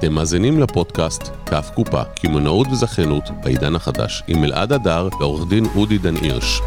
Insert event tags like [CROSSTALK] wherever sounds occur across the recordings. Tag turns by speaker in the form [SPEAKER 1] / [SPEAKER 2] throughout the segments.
[SPEAKER 1] אתם מאזינים לפודקאסט כף קופה, קמעונאות וזכיינות בעידן החדש, עם אלעד הדר ועורך דין אודי דן הירש.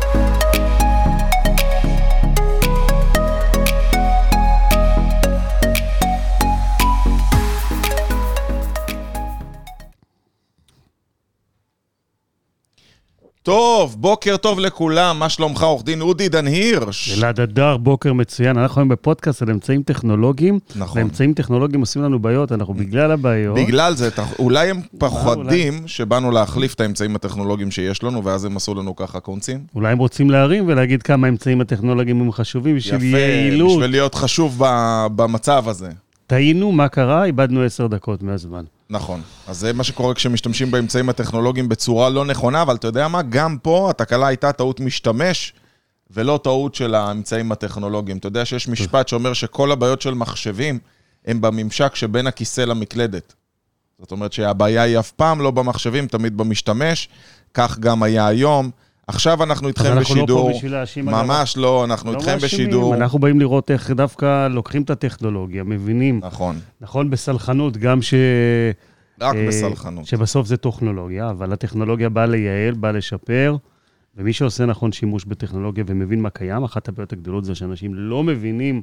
[SPEAKER 2] טוב, בוקר טוב לכולם, מה שלומך, עורך דין אודי דן הירש?
[SPEAKER 3] אלעד הדר, בוקר מצוין. אנחנו היום בפודקאסט על אמצעים טכנולוגיים.
[SPEAKER 2] נכון.
[SPEAKER 3] ואמצעים טכנולוגיים עושים לנו בעיות, אנחנו בגלל הבעיות.
[SPEAKER 2] בגלל זה, אולי הם פחדים שבאנו להחליף את האמצעים הטכנולוגיים שיש לנו, ואז הם עשו לנו ככה קונצים.
[SPEAKER 3] אולי הם רוצים להרים ולהגיד כמה האמצעים הטכנולוגיים הם חשובים בשביל
[SPEAKER 2] יפה,
[SPEAKER 3] יעילות.
[SPEAKER 2] בשביל להיות חשוב במצב הזה.
[SPEAKER 3] טעינו, מה קרה? איבדנו עשר דקות מהזמן.
[SPEAKER 2] נכון. אז זה מה שקורה כשמשתמשים באמצעים הטכנולוגיים בצורה לא נכונה, אבל אתה יודע מה? גם פה התקלה הייתה טעות משתמש, ולא טעות של האמצעים הטכנולוגיים. אתה יודע שיש משפט שאומר שכל הבעיות של מחשבים הם בממשק שבין הכיסא למקלדת. זאת אומרת שהבעיה היא אף פעם לא במחשבים, תמיד במשתמש. כך גם היה היום. עכשיו אנחנו איתכם
[SPEAKER 3] אנחנו לא
[SPEAKER 2] בשידור.
[SPEAKER 3] פה בשביל להאשים, אגב.
[SPEAKER 2] ממש לא, אנחנו
[SPEAKER 3] לא
[SPEAKER 2] איתכם
[SPEAKER 3] מאשימים,
[SPEAKER 2] בשידור.
[SPEAKER 3] אנחנו באים לראות איך דווקא לוקחים את הטכנולוגיה, מבינים,
[SPEAKER 2] נכון,
[SPEAKER 3] נכון, בסלחנות, גם ש...
[SPEAKER 2] רק
[SPEAKER 3] אה,
[SPEAKER 2] בסלחנות.
[SPEAKER 3] שבסוף זה טכנולוגיה, אבל הטכנולוגיה באה לייעל, באה לשפר, ומי שעושה נכון שימוש בטכנולוגיה ומבין מה קיים, אחת הבעיות הגדולות זה שאנשים לא מבינים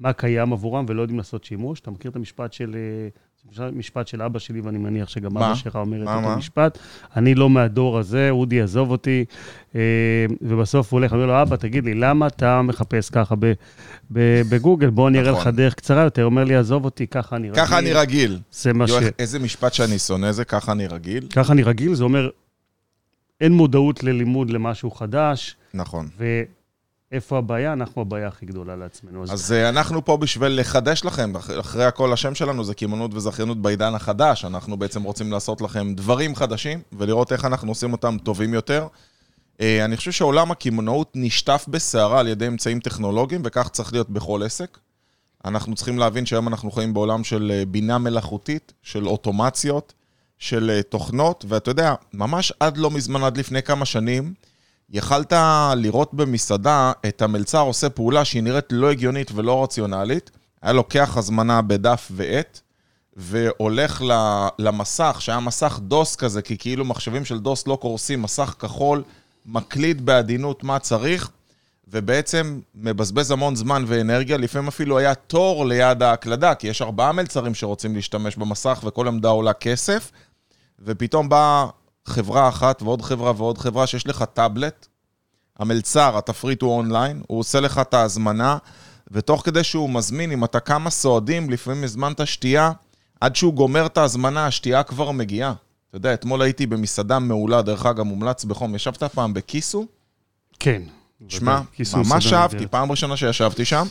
[SPEAKER 3] מה קיים עבורם ולא יודעים לעשות שימוש. אתה מכיר את המשפט של, אה, משפט של אבא שלי, ואני מניח שגם
[SPEAKER 2] מה?
[SPEAKER 3] אבא שלך אומר את אותו? משפט. אני לא מהדור הזה, אודי, עזוב אותי. אה, ובסוף הוא הולך, אומר לו, אבא, תגיד לי, למה אתה מחפש ככה ב- ב- בגוגל? בוא אני אראה לך
[SPEAKER 2] נכון.
[SPEAKER 3] דרך קצרה יותר. אומר לי, עזוב אותי, ככה אני רגיל.
[SPEAKER 2] ככה אני רגיל.
[SPEAKER 3] זה מה ש...
[SPEAKER 2] איזה משפט שאני שונא זה, ככה אני רגיל.
[SPEAKER 3] ככה אני רגיל, זה אומר, אין מודעות ללימוד למשהו חדש,
[SPEAKER 2] נכון.
[SPEAKER 3] ואיפה הבעיה? אנחנו הבעיה הכי גדולה לעצמנו. אז,
[SPEAKER 2] אז אה, אנחנו פה בשביל לחדש לכם, אח- אחרי הכל השם שלנו זה קמעונות וזכיינות בעידן החדש, אנחנו בעצם רוצים לעשות לכם דברים חדשים, ולראות איך אנחנו עושים אותם טובים יותר. אה, אני חושב שעולם הקמעונאות נשטף בסערה על ידי אמצעים טכנולוגיים, וכך צריך להיות בכל עסק. אנחנו צריכים להבין שהיום אנחנו חיים בעולם של אה, בינה מלאכותית, של אוטומציות, של תוכנות, ואתה יודע, ממש עד לא מזמן, עד לפני כמה שנים, יכלת לראות במסעדה את המלצר עושה פעולה שהיא נראית לא הגיונית ולא רציונלית, היה לוקח הזמנה בדף ועט, והולך למסך, שהיה מסך דוס כזה, כי כאילו מחשבים של דוס לא קורסים, מסך כחול, מקליד בעדינות מה צריך, ובעצם מבזבז המון זמן ואנרגיה, לפעמים אפילו היה תור ליד ההקלדה, כי יש ארבעה מלצרים שרוצים להשתמש במסך וכל עמדה עולה כסף, ופתאום באה חברה אחת ועוד חברה ועוד חברה שיש לך טאבלט, המלצר, התפריט הוא אונליין, הוא עושה לך את ההזמנה, ותוך כדי שהוא מזמין, אם אתה כמה סועדים, לפעמים הזמנת שתייה, עד שהוא גומר את ההזמנה, השתייה כבר מגיעה. אתה יודע, אתמול הייתי במסעדה מעולה, דרך אגב, מומלץ בחום. ישבת פעם בכיסו?
[SPEAKER 3] כן.
[SPEAKER 2] שמע, ממש אהבתי. פעם ראשונה שישבתי שם.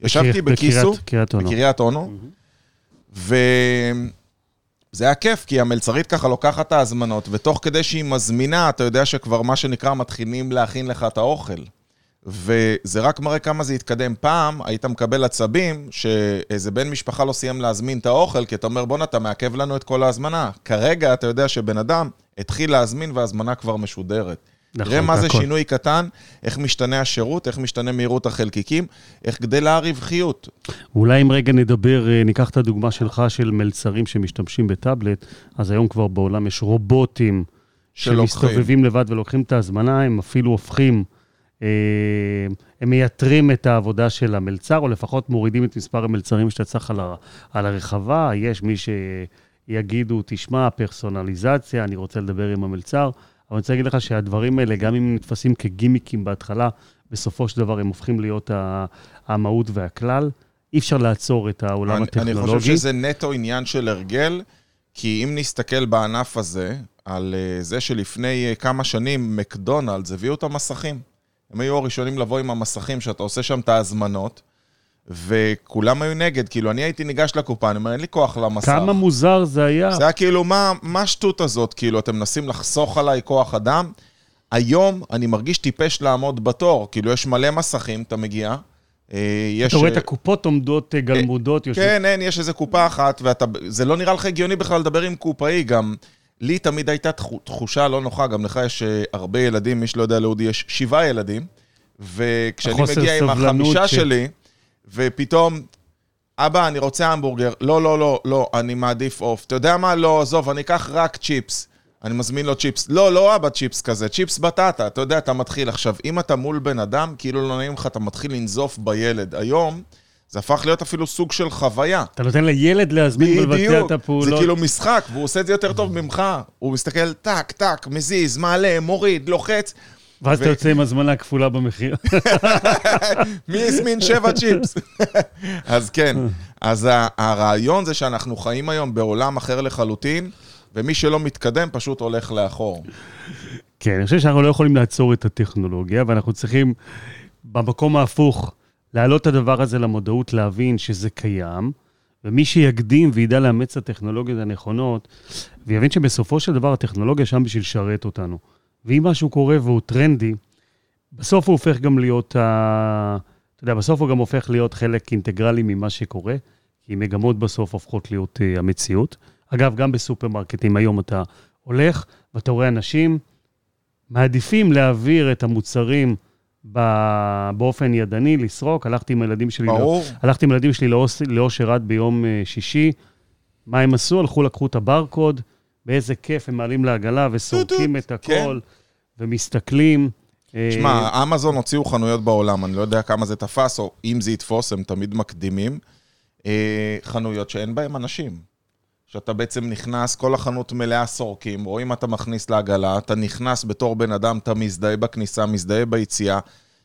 [SPEAKER 2] ישבתי
[SPEAKER 3] אונו.
[SPEAKER 2] בקריית אונו, וזה היה כיף, כי המלצרית ככה לוקחת את ההזמנות, ותוך כדי שהיא מזמינה, אתה יודע שכבר מה שנקרא מתחילים להכין לך את האוכל. וזה רק מראה כמה זה התקדם. פעם היית מקבל עצבים שאיזה בן משפחה לא סיים להזמין את האוכל, כי אתה אומר, בואנה, אתה מעכב לנו את כל ההזמנה. כרגע אתה יודע שבן אדם התחיל להזמין וההזמנה כבר משודרת.
[SPEAKER 3] נכון,
[SPEAKER 2] תראה מה זה. שינוי קטן, איך משתנה השירות, איך משתנה מהירות החלקיקים, איך גדלה הרווחיות.
[SPEAKER 3] אולי אם רגע נדבר, אה, ניקח את הדוגמה שלך של מלצרים שמשתמשים בטאבלט, אז היום כבר בעולם יש רובוטים. שמסתובבים לבד ולוקחים את ההזמנה, הם אפילו הופכים, אה, הם מייתרים את העבודה של המלצר, או לפחות מורידים את מספר המלצרים שאתה צריך על, ה- על הרחבה. יש מי שיגידו, תשמע, פרסונליזציה, אני רוצה לדבר עם המלצר, אבל אני רוצה להגיד לך שהדברים האלה, גם אם נתפסים כגימיקים בהתחלה, בסופו של דבר הם הופכים להיות המהות והכלל. אי אפשר לעצור את העולם
[SPEAKER 2] אני, אני
[SPEAKER 3] הטכנולוגי.
[SPEAKER 2] חושב שזה נטו עניין של הרגל, כי אם נסתכל בענף הזה, על אה, זה שלפני אה, כמה שנים מקדונלדס הביאו את המסכים. הם היו הראשונים לבוא עם המסכים, שאתה עושה שם את ההזמנות, וכולם היו נגד, כאילו, אני הייתי ניגש לקופה, אני אומר, אין לי כוח למסך.
[SPEAKER 3] כמה מוזר זה היה.
[SPEAKER 2] זה היה כאילו, מה, מה השטות הזאת? כאילו, אתם מנסים לחסוך עליי כוח אדם? היום אני מרגיש טיפש לעמוד בתור, כאילו, יש מלא מסכים, אתה מגיע, אה, יש...
[SPEAKER 3] אתה רואה את
[SPEAKER 2] אה,
[SPEAKER 3] הקופות עומדות אה, גלמודות, יושבות.
[SPEAKER 2] כן, אין, יש איזה קופה אחת, וזה לא נראה לך הגיוני בכלל לדבר עם קופאי, גם לי תמיד הייתה תחו- תחושה לא נוחה, גם לך יש הרבה ילדים, מי שלא יודע, לאודי יש שבעה ילדים, וכשאני מגיע עם החמישה
[SPEAKER 3] ש-
[SPEAKER 2] שלי, ופתאום אבא, אני רוצה המבורגר. לא, לא, לא, לא, אני מעדיף עוף. אתה יודע מה? לא, עזוב, אני אקח רק צ'יפס. אני מזמין לו צ'יפס. לא, לא אבא צ'יפס כזה, צ'יפס בטטה. אתה יודע, אתה מתחיל עכשיו. אם אתה מול בן אדם, כאילו לא נעים לך, אתה מתחיל לנזוף בילד. היום, זה הפך להיות אפילו סוג של חוויה.
[SPEAKER 3] אתה נותן לילד להזמין ולבצע את
[SPEAKER 2] בדיוק, זה
[SPEAKER 3] הפעולות.
[SPEAKER 2] כאילו משחק, והוא עושה את זה יותר טוב ממך. הוא מסתכל, טק, טק, מזיז, מעלה, מוריד, לוחץ.
[SPEAKER 3] ואז אתה יוצא עם הזמנה כפולה במחיר. [LAUGHS]
[SPEAKER 2] מי הזמין שבע צ'יפס? [LAUGHS] אז כן, אז הרעיון זה שאנחנו חיים היום בעולם אחר לחלוטין, ומי שלא מתקדם פשוט הולך לאחור.
[SPEAKER 3] כן, אני חושב שאנחנו לא יכולים לעצור את הטכנולוגיה, ואנחנו צריכים, במקום ההפוך, להעלות את הדבר הזה למודעות, להבין שזה קיים, ומי שיקדים וידע לאמץ את הטכנולוגיות הנכונות, ויבין שבסופו של דבר הטכנולוגיה שם בשביל לשרת אותנו. ואם משהו קורה והוא טרנדי, בסוף הוא הופך גם להיות, ה... אתה יודע, בסוף הוא גם הופך להיות חלק אינטגרלי ממה שקורה, כי מגמות בסוף הופכות להיות uh, המציאות. אגב, גם בסופרמרקטים היום אתה הולך ואתה רואה אנשים מעדיפים להעביר את המוצרים ב- באופן ידני, לסרוק. הלכתי עם הילדים שלי,
[SPEAKER 2] ברור.
[SPEAKER 3] הלכתי עם הילדים שלי לאושר עד ביום אה, שישי. מה הם עשו? הלכו, לקחו את הברקוד, באיזה כיף, הם מעלים לעגלה וסורקים את הכל, ומסתכלים. אה,
[SPEAKER 2] שמע, אמזון הוציאו חנויות בעולם, אני לא יודע כמה זה תפס, או אם זה יתפוס, הם תמיד מקדימים. אה, חנויות שאין בהן אנשים. שאתה בעצם נכנס, כל החנות מלאה סורקים, או אם אתה מכניס לעגלה, אתה נכנס בתור בן אדם, אתה מזדהה בכניסה, מזדהה ביציאה,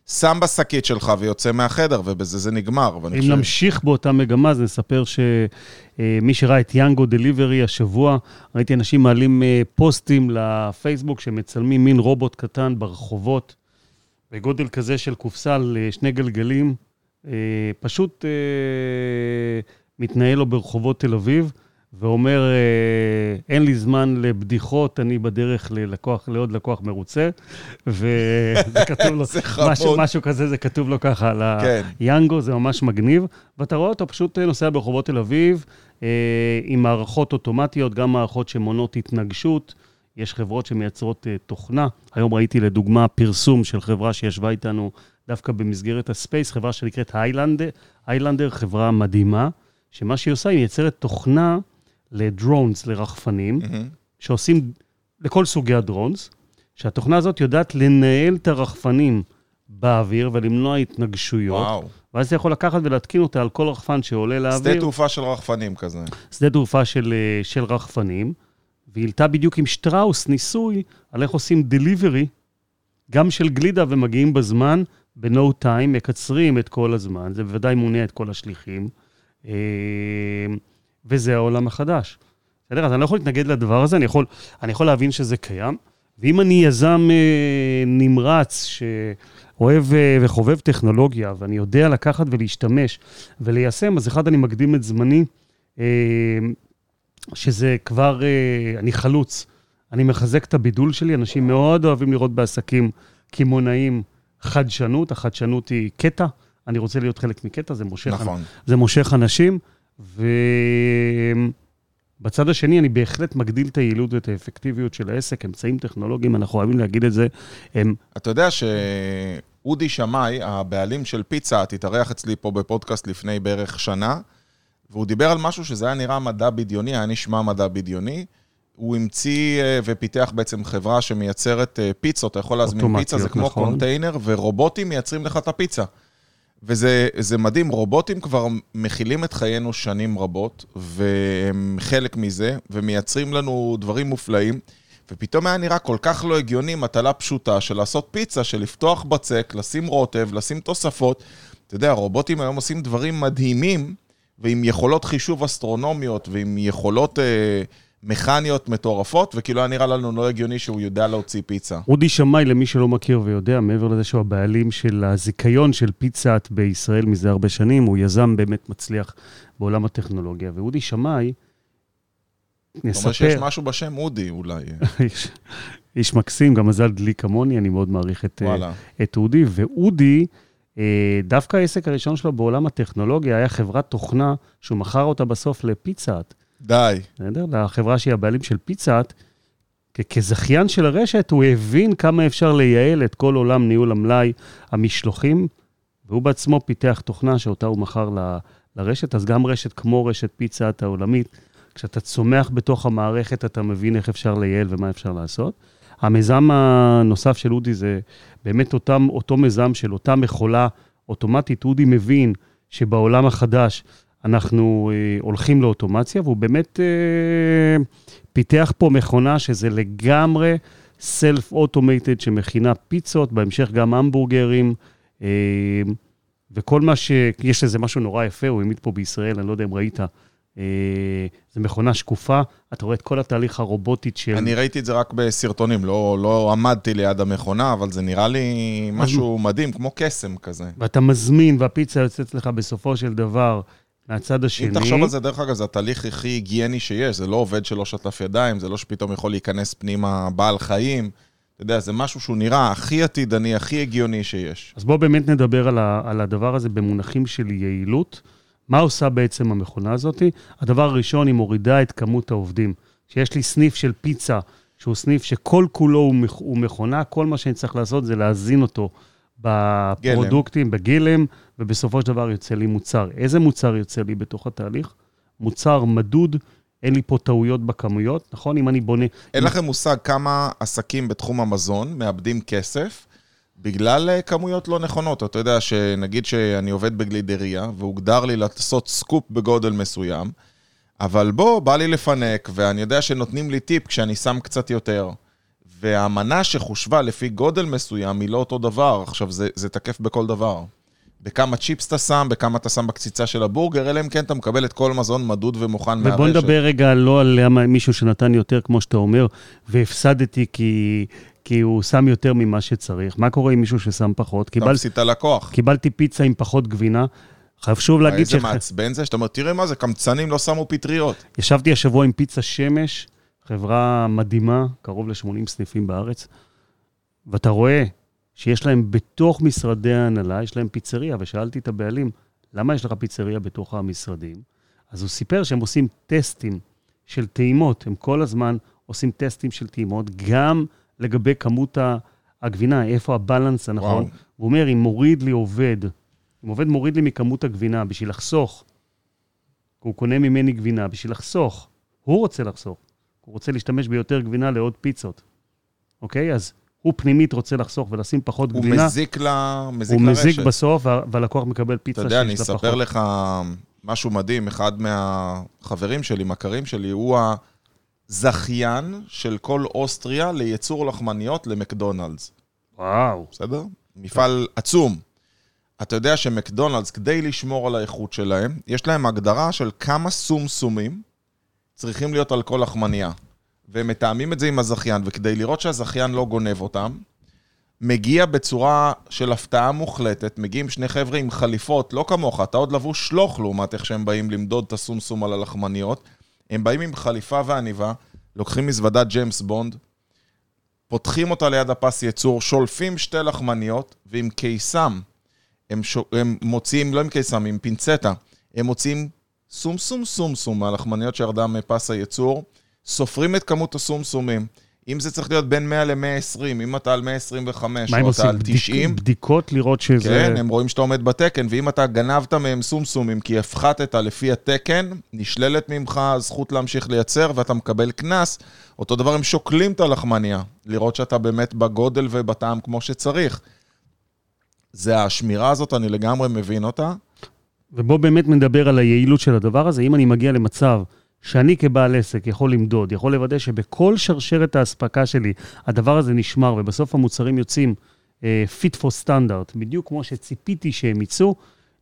[SPEAKER 2] שם בשקית שלך ויוצא מהחדר, ובזה זה נגמר.
[SPEAKER 3] אם
[SPEAKER 2] חושב-
[SPEAKER 3] נמשיך באותה מגמה, אז נספר שמי שראה את יאנגו דליברי השבוע, ראיתי אנשים מעלים אה, פוסטים לפייסבוק שמצלמים מין רובוט קטן ברחובות, בגודל כזה של קופסה על אה, שני גלגלים, אה, פשוט אה, מתנהל לו ברחובות תל אביב. ואומר, אה, אין לי זמן לבדיחות, אני בדרך ללקוח, לעוד לקוח מרוצה, וזה כתוב לו. [LAUGHS] משהו, משהו כזה, זה כתוב לו ככה על.
[SPEAKER 2] כן.
[SPEAKER 3] זה ממש מגניב, ואתה רואה אותו פשוט אה, נוסע ברחובות תל אביב, אה, עם מערכות אוטומטיות, גם מערכות שמונות התנגשות. יש חברות שמייצרות אה, תוכנה. היום ראיתי לדוגמה פרסום של חברה שישבה איתנו דווקא במסגרת הספייס, חברה שנקראת היילנדר, היילנדר, חברה מדהימה, שמה שהיא עושה, היא מייצרת תוכנה לדרונס, לרחפנים,
[SPEAKER 2] מהמם.
[SPEAKER 3] שעושים לכל סוגי הדרונס, שהתוכנה הזאת יודעת לנהל את הרחפנים באוויר ולמנוע התנגשויות.
[SPEAKER 2] וואו.
[SPEAKER 3] ואז אתה יכול לקחת ולהתקין אותה על כל רחפן שעולה
[SPEAKER 2] שדה
[SPEAKER 3] לאוויר.
[SPEAKER 2] תעופה של רחפנים כזה.
[SPEAKER 3] שדה תעופה של, אה, של רחפנים, והיא העלתה בדיוק עם שטראוס ניסוי על איך עושים דליברי, גם של גלידה ומגיעים בזמן, ב-no time, מקצרים את כל הזמן, זה בוודאי מונע את כל השליחים, אה, וזה העולם החדש. בסדר? אז אני לא יכול להתנגד לדבר הזה, אני יכול, אני יכול להבין שזה קיים, ואם אני יזם אה, נמרץ שאוהב אה, וחובב טכנולוגיה, ואני יודע לקחת ולהשתמש וליישם, אז אחד, אני מקדים את זמני, אה, שזה כבר, אה, אני חלוץ. אני מחזק את הבידול שלי, אנשים מאוד אוהבים לראות בעסקים קמעונאים חדשנות, החדשנות היא קטע, אני רוצה להיות חלק מקטע, זה מושך,
[SPEAKER 2] נכון.
[SPEAKER 3] זה מושך אנשים, ובצד השני אני בהחלט מגדיל את היעילות ואת האפקטיביות של העסק, אמצעים טכנולוגיים, אנחנו אוהבים להגיד את זה, הם
[SPEAKER 2] אתה יודע שאודי שמאי, הבעלים של פיצה, התארח אצלי פה בפודקאסט לפני בערך שנה, והוא דיבר על משהו שזה היה נראה מדע בדיוני, היה נשמע מדע בדיוני. הוא המציא אה, ופיתח בעצם חברה שמייצרת אה, פיצות, אתה יכול להזמין פיצה, זה כמו
[SPEAKER 3] נכון.
[SPEAKER 2] קונטיינר, ורובוטים מייצרים לך את הפיצה. וזה זה מדהים, רובוטים כבר מכילים את חיינו שנים רבות, והם חלק מזה, ומייצרים לנו דברים מופלאים, ופתאום היה נראה כל כך לא הגיוני מטלה פשוטה של לעשות פיצה, של לפתוח בצק, לשים רוטב, לשים תוספות. אתה יודע, רובוטים היום עושים דברים מדהימים, ועם יכולות חישוב אסטרונומיות, ועם יכולות אה, מכניות מטורפות, וכאילו היה נראה לנו לא הגיוני שהוא יודע להוציא פיצה.
[SPEAKER 3] אודי שמאי, למי שלא מכיר ויודע, מעבר לזה שהוא הבעלים של הזיכיון של פיצה-האט בישראל מזה הרבה שנים, הוא יזם באמת מצליח בעולם הטכנולוגיה. ואודי שמאי,
[SPEAKER 2] זאת אומרת שיש
[SPEAKER 3] נספר,
[SPEAKER 2] משהו בשם אודי אולי. [LAUGHS]
[SPEAKER 3] איש, איש מקסים, גם מזל דלי כמוני, אני מאוד מעריך את, אה. את אודי. ואודי, אה, דווקא העסק הראשון שלו בעולם הטכנולוגיה היה חברת תוכנה שהוא מכר אותה בסוף לפיצה-האט.
[SPEAKER 2] די.
[SPEAKER 3] בסדר? לחברה שהיא הבעלים של כ- כזכיין של הרשת, הוא הבין כמה אפשר לייעל את כל עולם ניהול המלאי, המשלוחים, והוא בעצמו פיתח תוכנה שאותה הוא מכר ל- לרשת, אז גם רשת כמו רשת פיצה את העולמית, כשאתה צומח בתוך המערכת, אתה מבין איך אפשר לייעל ומה אפשר לעשות. המיזם הנוסף של אודי זה באמת אותם, אותו מיזם של אותה מכולה אוטומטית. אודי מבין שבעולם החדש אנחנו אה, הולכים לאוטומציה, והוא באמת אה, פיתח פה מכונה שזה לגמרי Self-Automated שמכינה פיצות, בהמשך גם המבורגרים. אה, וכל מה ש... יש לזה משהו נורא יפה, הוא העמיד פה בישראל, אני לא יודע אם ראית. אה, זו מכונה שקופה, אתה רואה את כל התהליך הרובוטית של...
[SPEAKER 2] אני ראיתי את זה רק בסרטונים, לא, לא עמדתי ליד המכונה, אבל זה נראה לי משהו מדהים, כמו קסם כזה.
[SPEAKER 3] ואתה מזמין, והפיצה יוצאת לך בסופו של דבר מהצד השני.
[SPEAKER 2] אם תחשוב על זה, דרך אגב, זה התהליך הכי היגייני שיש, זה לא עובד שלא שטף ידיים, זה לא שפתאום יכול להיכנס פנימה בעל חיים. אתה יודע, זה משהו שהוא נראה הכי עתידני, הכי הגיוני שיש.
[SPEAKER 3] אז בואו באמת נדבר על, ה, על הדבר הזה במונחים של יעילות. מה עושה בעצם המכונה הזאת? הדבר הראשון, היא מורידה את כמות העובדים. כשיש לי סניף של פיצה, שהוא סניף שכל כולו הוא, הוא מכונה, כל מה שאני צריך לעשות זה להזין אותו בפרודוקטים, גלם. בגלם, ובסופו של דבר יוצא לי מוצר. איזה מוצר יוצא לי בתוך התהליך? מוצר מדוד, אין לי פה טעויות בכמויות, נכון? אם אני בונה...
[SPEAKER 2] אין לכם מושג כמה עסקים בתחום המזון מאבדים כסף בגלל אה, כמויות לא נכונות. אתה יודע שנגיד שאני עובד בגלידריה, והוגדר לי לעשות סקופ בגודל מסוים, אבל בוא, בא לי לפנק, ואני יודע שנותנים לי טיפ כשאני שם קצת יותר. והמנה שחושבה לפי גודל מסוים היא לא אותו דבר. עכשיו, זה, זה תקף בכל דבר. בכמה צ'יפס אתה שם, בכמה אתה שם בקציצה של הבורגר, אלא אם כן אתה מקבל את כל מזון מדוד ומוכן מהרשת.
[SPEAKER 3] ובוא נדבר רגע לא על מישהו שנתן יותר, כמו שאתה אומר, והפסדתי כי, כי הוא שם יותר ממה שצריך. מה קורה עם מישהו ששם פחות?
[SPEAKER 2] אתה קיבל... מפסיד לקוח.
[SPEAKER 3] קיבלתי פיצה עם פחות גבינה. חשוב להגיד
[SPEAKER 2] איזה ש... מעצבן זה, שאתה אומר, תראה מה זה, קמצנים לא שמו פטריות.
[SPEAKER 3] ישבתי השבוע עם פיצה שמש, חברה מדהימה, קרוב ל-80 סניפים בארץ, ואתה רואה שיש להם בתוך משרדי ההנהלה, יש להם פיצריה, ושאלתי את הבעלים, למה יש לך פיצריה בתוך המשרדים? אז הוא סיפר שהם עושים טסטים של טעימות, הם כל הזמן עושים טסטים של טעימות, גם לגבי כמות הגבינה, איפה הבלנס הנכון. וואו. הוא אומר, אם מוריד לי עובד, אם עובד מוריד לי מכמות הגבינה בשביל לחסוך, הוא קונה ממני גבינה בשביל לחסוך, הוא רוצה לחסוך, הוא רוצה להשתמש ביותר גבינה לעוד פיצות, אוקיי? אז הוא פנימית רוצה לחסוך ולשים פחות
[SPEAKER 2] הוא
[SPEAKER 3] גבינה.
[SPEAKER 2] הוא מזיק, ל... מזיק
[SPEAKER 3] הוא
[SPEAKER 2] לרשת.
[SPEAKER 3] הוא מזיק בסוף, והלקוח מקבל פיצה שיש לה
[SPEAKER 2] פחות. אתה יודע, אני אספר לך משהו מדהים. אחד מהחברים שלי, מכרים שלי, הוא הזכיין של כל אוסטריה לייצור לחמניות למקדונלדס.
[SPEAKER 3] וואו.
[SPEAKER 2] בסדר? מפעל עצום. אתה יודע שמקדונלדס, כדי לשמור על האיכות שלהם, יש להם הגדרה של כמה סומסומים צריכים להיות על כל לחמניה. והם מתאמים את זה עם הזכיין, וכדי לראות שהזכיין לא גונב אותם, מגיע בצורה של הפתעה מוחלטת, מגיעים שני חבר'ה עם חליפות, לא כמוך, אתה עוד לבוש שלוך לעומת איך שהם באים למדוד את הסומסום על הלחמניות. הם באים עם חליפה ועניבה, לוקחים מזוודת ג'יימס בונד, פותחים אותה ליד הפס ייצור, שולפים שתי לחמניות, ועם קיסם, הם, ש... הם מוציאים, לא עם קיסם, עם פינצטה, הם מוציאים סום סום סום סום מהלחמניות שירדה מפס הייצור, סופרים את כמות הסומסומים. אם זה צריך להיות בין 100 ל-120, אם אתה על 125 או אתה על 90...
[SPEAKER 3] בדיקות לראות שזה...
[SPEAKER 2] כן, הם רואים שאתה עומד בתקן, ואם אתה גנבת מהם סומסומים כי הפחתת לפי התקן, נשללת ממך הזכות להמשיך לייצר ואתה מקבל קנס. אותו דבר, הם שוקלים את הלחמניה, לראות שאתה באמת בגודל ובטעם כמו שצריך. זה השמירה הזאת, אני לגמרי מבין אותה.
[SPEAKER 3] ובוא באמת נדבר על היעילות של הדבר הזה. אם אני מגיע למצב... שאני כבעל עסק יכול למדוד, יכול לוודא שבכל שרשרת האספקה שלי הדבר הזה נשמר, ובסוף המוצרים יוצאים uh, fit for standard, בדיוק כמו שציפיתי שהם יצאו,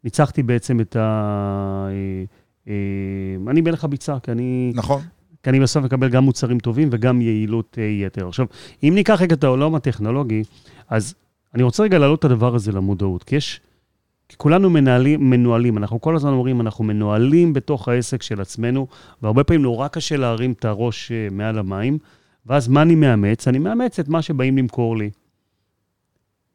[SPEAKER 3] ניצחתי בעצם את ה... Uh, uh, אני מלך הביצה, כי אני...
[SPEAKER 2] נכון.
[SPEAKER 3] כי אני בסוף מקבל גם מוצרים טובים וגם יעילות יתר. עכשיו, אם ניקח רגע את העולם הטכנולוגי, אז אני רוצה רגע להעלות את הדבר הזה למודעות, כי יש... כי כולנו מנהלים, מנוהלים, אנחנו כל הזמן אומרים, אנחנו מנוהלים בתוך העסק של עצמנו, והרבה פעמים נורא קשה להרים את הראש uh, מעל המים, ואז מה אני מאמץ? אני מאמץ את מה שבאים למכור לי.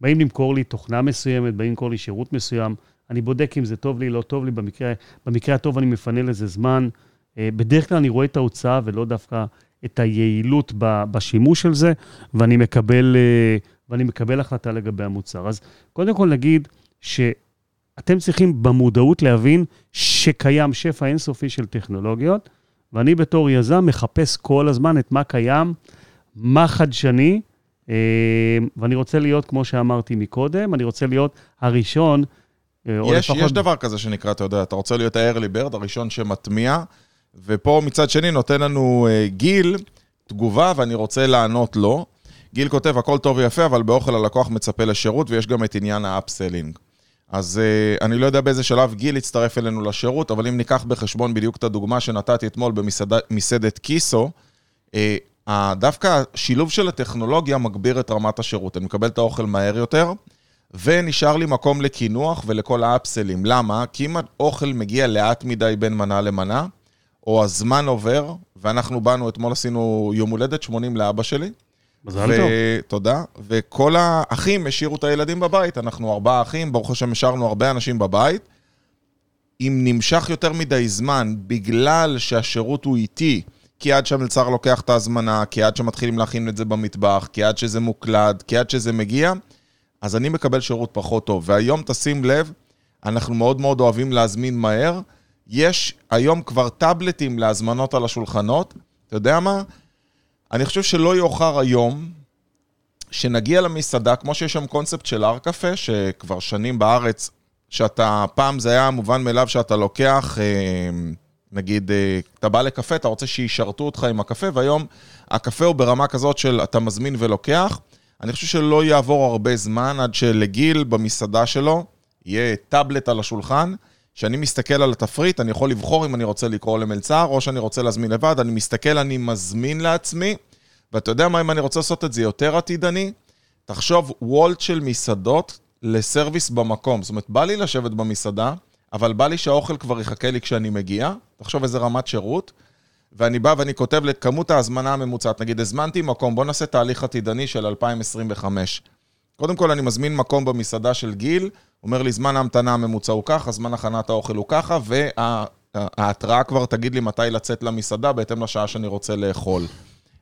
[SPEAKER 3] באים למכור לי תוכנה מסוימת, באים למכור לי שירות מסוים, אני בודק אם זה טוב לי, לא טוב לי, במקרה, במקרה הטוב אני מפנה לזה זמן. Uh, בדרך כלל אני רואה את ההוצאה ולא דווקא את היעילות בשימוש של זה, ואני מקבל, uh, ואני מקבל החלטה לגבי המוצר. אז קודם כל נגיד, ש... אתם צריכים במודעות להבין שקיים שפע אינסופי של טכנולוגיות, ואני בתור יזם מחפש כל הזמן את מה קיים, מה חדשני, אה, ואני רוצה להיות, כמו שאמרתי מקודם, אני רוצה להיות הראשון,
[SPEAKER 2] אה, או יש, לפחות... יש דבר כזה שנקרא, אתה יודע, אתה רוצה להיות ה-early bird, הראשון שמטמיע, ופה מצד שני נותן לנו uh, גיל תגובה, ואני רוצה לענות לו. גיל כותב, הכל טוב ויפה, אבל באוכל הלקוח מצפה לשירות, ויש גם את עניין ה-upselling. אז uh, אני לא יודע באיזה שלב גיל יצטרף אלינו לשירות, אבל אם ניקח בחשבון בדיוק את הדוגמה שנתתי אתמול במסעדת קיסו, uh, דווקא השילוב של הטכנולוגיה מגביר את רמת השירות. אני מקבל את האוכל מהר יותר, ונשאר לי מקום לקינוח ולכל האפסלים. למה? כי אם האוכל מגיע לאט מדי בין מנה למנה, או הזמן עובר, ואנחנו באנו, אתמול עשינו יום הולדת 80 לאבא שלי.
[SPEAKER 3] מזל ו- טוב.
[SPEAKER 2] תודה. וכל האחים השאירו את הילדים בבית, אנחנו ארבעה אחים, ברוך השם השארנו הרבה אנשים בבית. אם נמשך יותר מדי זמן, בגלל שהשירות הוא איטי, כי עד שהמלצר לוקח את ההזמנה, כי עד שמתחילים להכין את זה במטבח, כי עד שזה מוקלד, כי עד שזה מגיע, אז אני מקבל שירות פחות טוב. והיום, תשים לב, אנחנו מאוד מאוד אוהבים להזמין מהר. יש היום כבר טאבלטים להזמנות על השולחנות. אתה יודע מה? אני חושב שלא יאוחר היום שנגיע למסעדה, כמו שיש שם קונספט של הר קפה, שכבר שנים בארץ, שאתה, פעם זה היה מובן מאליו שאתה לוקח... אה, נגיד, אה, אתה בא לקפה, אתה רוצה שישרתו אותך עם הקפה, והיום הקפה הוא ברמה כזאת של אתה מזמין ולוקח. אני חושב שלא יעבור הרבה זמן עד שלגיל במסעדה שלו יהיה טאבלט על השולחן, שאני מסתכל על התפריט, אני יכול לבחור אם אני רוצה לקרוא למלצר או שאני רוצה להזמין לבד, אני מסתכל, אני מזמין לעצמי, ואתה יודע מה, אם אני רוצה לעשות את זה יותר עתידני, תחשוב וולט של מסעדות לסרוויס במקום. זאת אומרת, בא לי לשבת במסעדה, אבל בא לי שהאוכל כבר יחכה לי כשאני מגיע, תחשוב איזה רמת שירות, ואני בא ואני כותב לכמות ההזמנה הממוצעת, נגיד הזמנתי מקום, בוא נעשה תהליך עתידני של 2025. קודם כל אני מזמין מקום במסעדה של גיל, אומר לי זמן ההמתנה הממוצע הוא ככה, זמן הכנת האוכל הוא ככה, וההתראה כבר תגיד לי מתי לצאת למסעדה בהתאם לשעה שאני רוצה לאכול.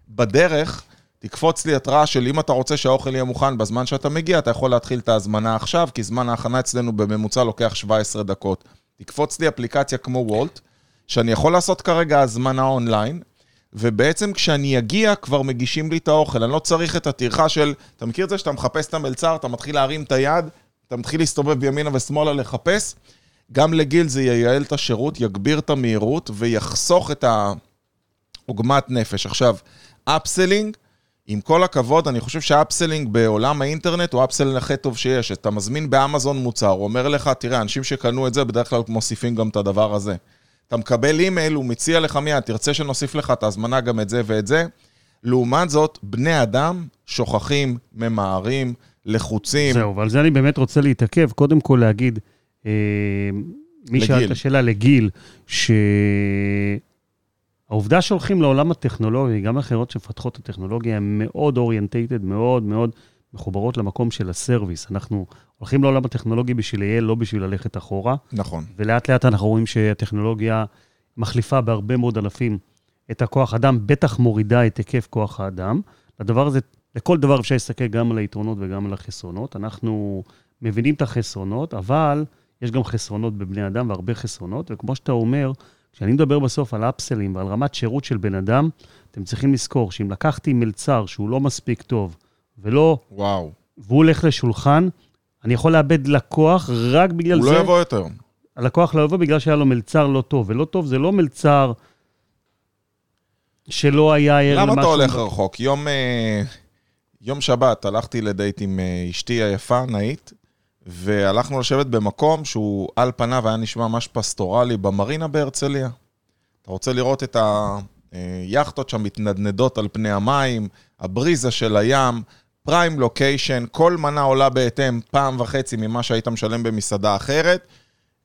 [SPEAKER 2] בדרך, תקפוץ לי התראה של אם אתה רוצה שהאוכל יהיה מוכן בזמן שאתה מגיע, אתה יכול להתחיל את ההזמנה עכשיו, כי זמן ההכנה אצלנו בממוצע לוקח 17 דקות. תקפוץ לי אפליקציה כמו וולט, שאני יכול לעשות כרגע הזמנה אונליין, ובעצם כשאני אגיע כבר מגישים לי את האוכל. אני לא צריך את הטרחה של, אתה מכיר את זה שאתה מחפש את המלצר, אתה מתחיל להרים את היד, אתה מתחיל להסתובב בימינה ושמאלה לחפש? גם לגיל זה ייעל את השירות, יגביר את המהירות ויחסוך את העוגמת נפש. עכשיו, upselling, עם כל הכבוד, אני חושב ש upselling בעולם האינטרנט הוא upselling הכי טוב שיש. אתה מזמין באמזון מוצר, הוא אומר לך, תראה, אנשים שקנו את זה בדרך כלל מוסיפים גם את הדבר הזה. אתה מקבל אימייל, הוא מציע לך מיד, תרצה שנוסיף לך את ההזמנה גם את זה ואת זה. לעומת זאת, בני אדם שוכחים, ממהרים, לחוצים.
[SPEAKER 3] זהו, ועל זה אני באמת רוצה להתעכב. קודם כל להגיד, אה, מי שאל את השאלה לגיל, שהעובדה שהולכים לעולם הטכנולוגי, גם החברות שמפתחות את הטכנולוגיה, הן מאוד orientated, מאוד מאוד מחוברות למקום של ה service. אנחנו הולכים לעולם הטכנולוגי בשביל לייעל, לא בשביל ללכת אחורה.
[SPEAKER 2] נכון.
[SPEAKER 3] ולאט לאט אנחנו רואים שהטכנולוגיה מחליפה בהרבה מאוד ענפים את הכוח אדם, בטח מורידה את היקף כוח האדם. לדבר הזה, לכל דבר אפשר להסתכל גם על היתרונות וגם על החסרונות. אנחנו מבינים את החסרונות, אבל יש גם חסרונות בבני אדם והרבה חסרונות, וכמו שאתה אומר, כשאני מדבר בסוף על אפסלים ועל רמת שירות של בן אדם, אתם צריכים לזכור שאם לקחתי מלצר שהוא לא מספיק טוב, ולא...
[SPEAKER 2] וואו.
[SPEAKER 3] והוא הולך לשולחן, אני יכול לאבד לקוח רק בגלל
[SPEAKER 2] הוא
[SPEAKER 3] זה...
[SPEAKER 2] הוא לא יבוא יותר.
[SPEAKER 3] הלקוח לא יבוא בגלל שהיה לו מלצר לא טוב, ולא טוב זה לא מלצר שלא היה ער
[SPEAKER 2] למשהו... למה אתה הולך רחוק? יום, אה, יום שבת הלכתי לדייט עם אה, אשתי היפה, נאית, והלכנו לשבת במקום שהוא על פניו היה נשמע ממש פסטורלי, במרינה בהרצליה. אתה רוצה לראות את היאכטות שם מתנדנדות על פני המים, הבריזה של הים, פריים לוקיישן, כל מנה עולה בהתאם פעם וחצי ממה שהיית משלם במסעדה אחרת,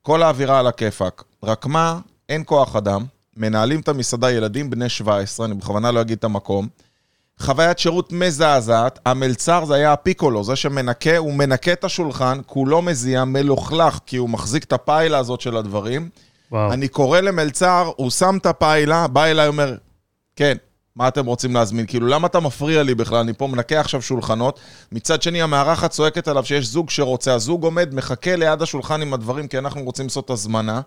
[SPEAKER 2] כל האווירה על הכיפאק. רק מה, אין כוח אדם, מנהלים את המסעדה ילדים בני 17, אני בכוונה לא אגיד את המקום. חוויית שירות מזעזעת, המלצר זה היה הפיקולו, זה שמנקה, הוא מנקה את השולחן, כולו מזיע, מלוכלך, כי הוא מחזיק את הפיילה הזאת של הדברים. וואו. אני קורא למלצר, הוא שם את הפיילה, בא אליי, אומר, כן, מה אתם רוצים להזמין? כאילו, למה אתה מפריע לי בכלל? אני פה מנקה עכשיו שולחנות. מצד שני, המארחת צועקת עליו שיש זוג שרוצה, הזוג עומד, מחכה ליד השולחן עם הדברים, כי אנחנו רוצים לעשות הזמנה.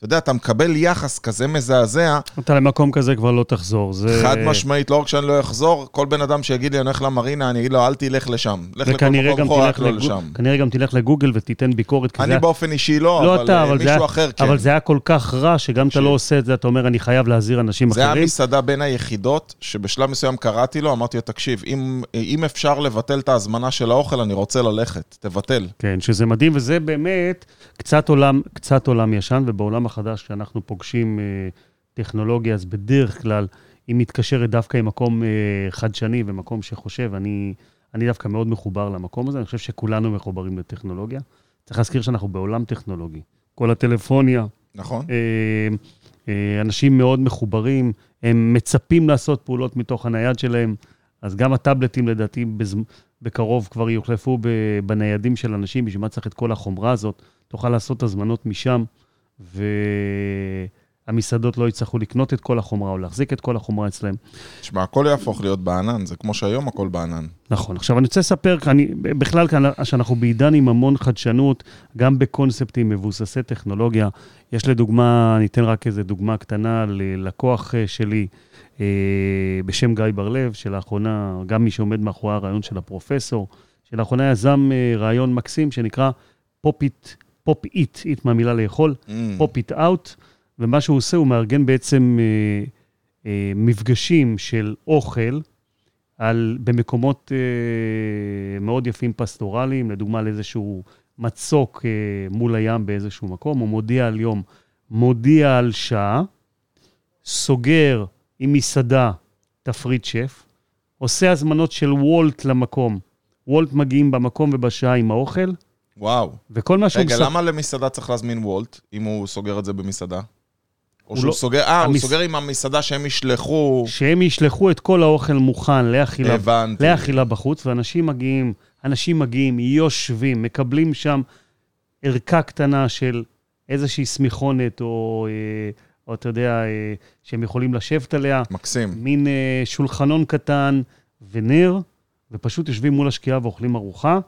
[SPEAKER 2] אתה יודע, אתה מקבל יחס כזה מזעזע,
[SPEAKER 3] אתה למקום כזה כבר לא תחזור. זה...
[SPEAKER 2] חד משמעית, לא רק שאני לא אחזור, כל בן אדם שיגיד לי, אני הולך למרינה, אני אגיד לו, אל תלך לשם. לך לכל מקום
[SPEAKER 3] גם,
[SPEAKER 2] אחר, רק לא. לשם.
[SPEAKER 3] כנראה גם תלך לגוגל ותיתן ביקורת.
[SPEAKER 2] אני
[SPEAKER 3] זה...
[SPEAKER 2] באופן אישי לא,
[SPEAKER 3] לא
[SPEAKER 2] אבל
[SPEAKER 3] אתה,
[SPEAKER 2] אה,
[SPEAKER 3] אבל זה,
[SPEAKER 2] מישהו
[SPEAKER 3] היה,
[SPEAKER 2] אחר כן.
[SPEAKER 3] אבל זה היה כל כך רע, שגם אתה לא עושה את זה, אתה אומר, אני חייב להזהיר אנשים
[SPEAKER 2] זה היה
[SPEAKER 3] אחרים.
[SPEAKER 2] מסעדה בין היחידות, שבשלב מסוים קראתי לו, אמרתי לו, תקשיב, אם, אם אפשר לבטל את ההזמנה של האוכל, אני רוצה ללכת, תבטל.
[SPEAKER 3] כן, שזה מדהים, וזה באמת קצת עולם, קצת עולם ישן, ובעולם החדש, כשאנחנו פוגשים אה, טכנולוגיה, אז בדרך כלל היא מתקשרת דווקא עם מקום אה, חדשני ומקום שחושב. אני, אני דווקא מאוד מחובר למקום הזה, אני חושב שכולנו מחוברים לטכנולוגיה. צריך להזכיר שאנחנו בעולם טכנולוגי. כל הטלפוניה,
[SPEAKER 2] נכון?
[SPEAKER 3] אה, אה, אנשים מאוד מחוברים, הם מצפים לעשות פעולות מתוך הנייד שלהם, אז גם הטאבלטים לדעתי בז... בקרוב כבר יוחלפו. בניידים של אנשים, בשביל מה צריך את כל החומרה הזאת? תוכל לעשות הזמנות משם, והמסעדות לא יצטרכו לקנות את כל החומרה או להחזיק את כל החומרה אצלם.
[SPEAKER 2] תשמע, הכל יהפוך להיות בענן, זה כמו שהיום הכל בענן.
[SPEAKER 3] נכון. עכשיו, אני רוצה לספר, אני, בכלל שאנחנו בעידן עם המון חדשנות, גם בקונספטים מבוססי טכנולוגיה. יש לדוגמה, אני אתן רק איזה דוגמה קטנה ללקוח אה, שלי, אה, בשם גיא בר-לב, שלאחרונה, גם מי שעומד מאחורי הרעיון של הפרופסור, שלאחרונה יזם אה, רעיון מקסים שנקרא Pop-Eat, Pop-Eat, eat מהמילה לאכול,
[SPEAKER 2] Mm.
[SPEAKER 3] Pop-Eat out, ומה שהוא עושה, הוא מארגן בעצם אה, אה, מפגשים של אוכל על, במקומות אה, מאוד יפים פסטורליים, לדוגמה על איזשהו מצוק אה, מול הים באיזשהו מקום, הוא מודיע על יום, מודיע על שעה, סוגר עם מסעדה תפריט שף, עושה הזמנות של וולט למקום. וולט מגיעים במקום ובשעה עם האוכל,
[SPEAKER 2] וואו.
[SPEAKER 3] וכל מה שהוא
[SPEAKER 2] רגע,
[SPEAKER 3] מספר-
[SPEAKER 2] למה למסעדה צריך להזמין וולט, אם הוא סוגר את זה במסעדה? או
[SPEAKER 3] הוא
[SPEAKER 2] שהוא
[SPEAKER 3] לא-
[SPEAKER 2] סוגר, אה, הוא
[SPEAKER 3] המס-
[SPEAKER 2] סוגר עם המסעדה שהם ישלחו...
[SPEAKER 3] שהם ישלחו את כל האוכל מוכן לאכילה,
[SPEAKER 2] הבנתי.
[SPEAKER 3] לאכילה בחוץ, ואנשים מגיעים, אנשים מגיעים, יושבים, מקבלים שם ערכה קטנה של איזושהי סמיכונת, או, אה, או אתה יודע, אה, שהם יכולים לשבת עליה,
[SPEAKER 2] מקסים.
[SPEAKER 3] מין אה, שולחנון קטן ונר, ופשוט יושבים מול השקיעה ואוכלים ארוחה,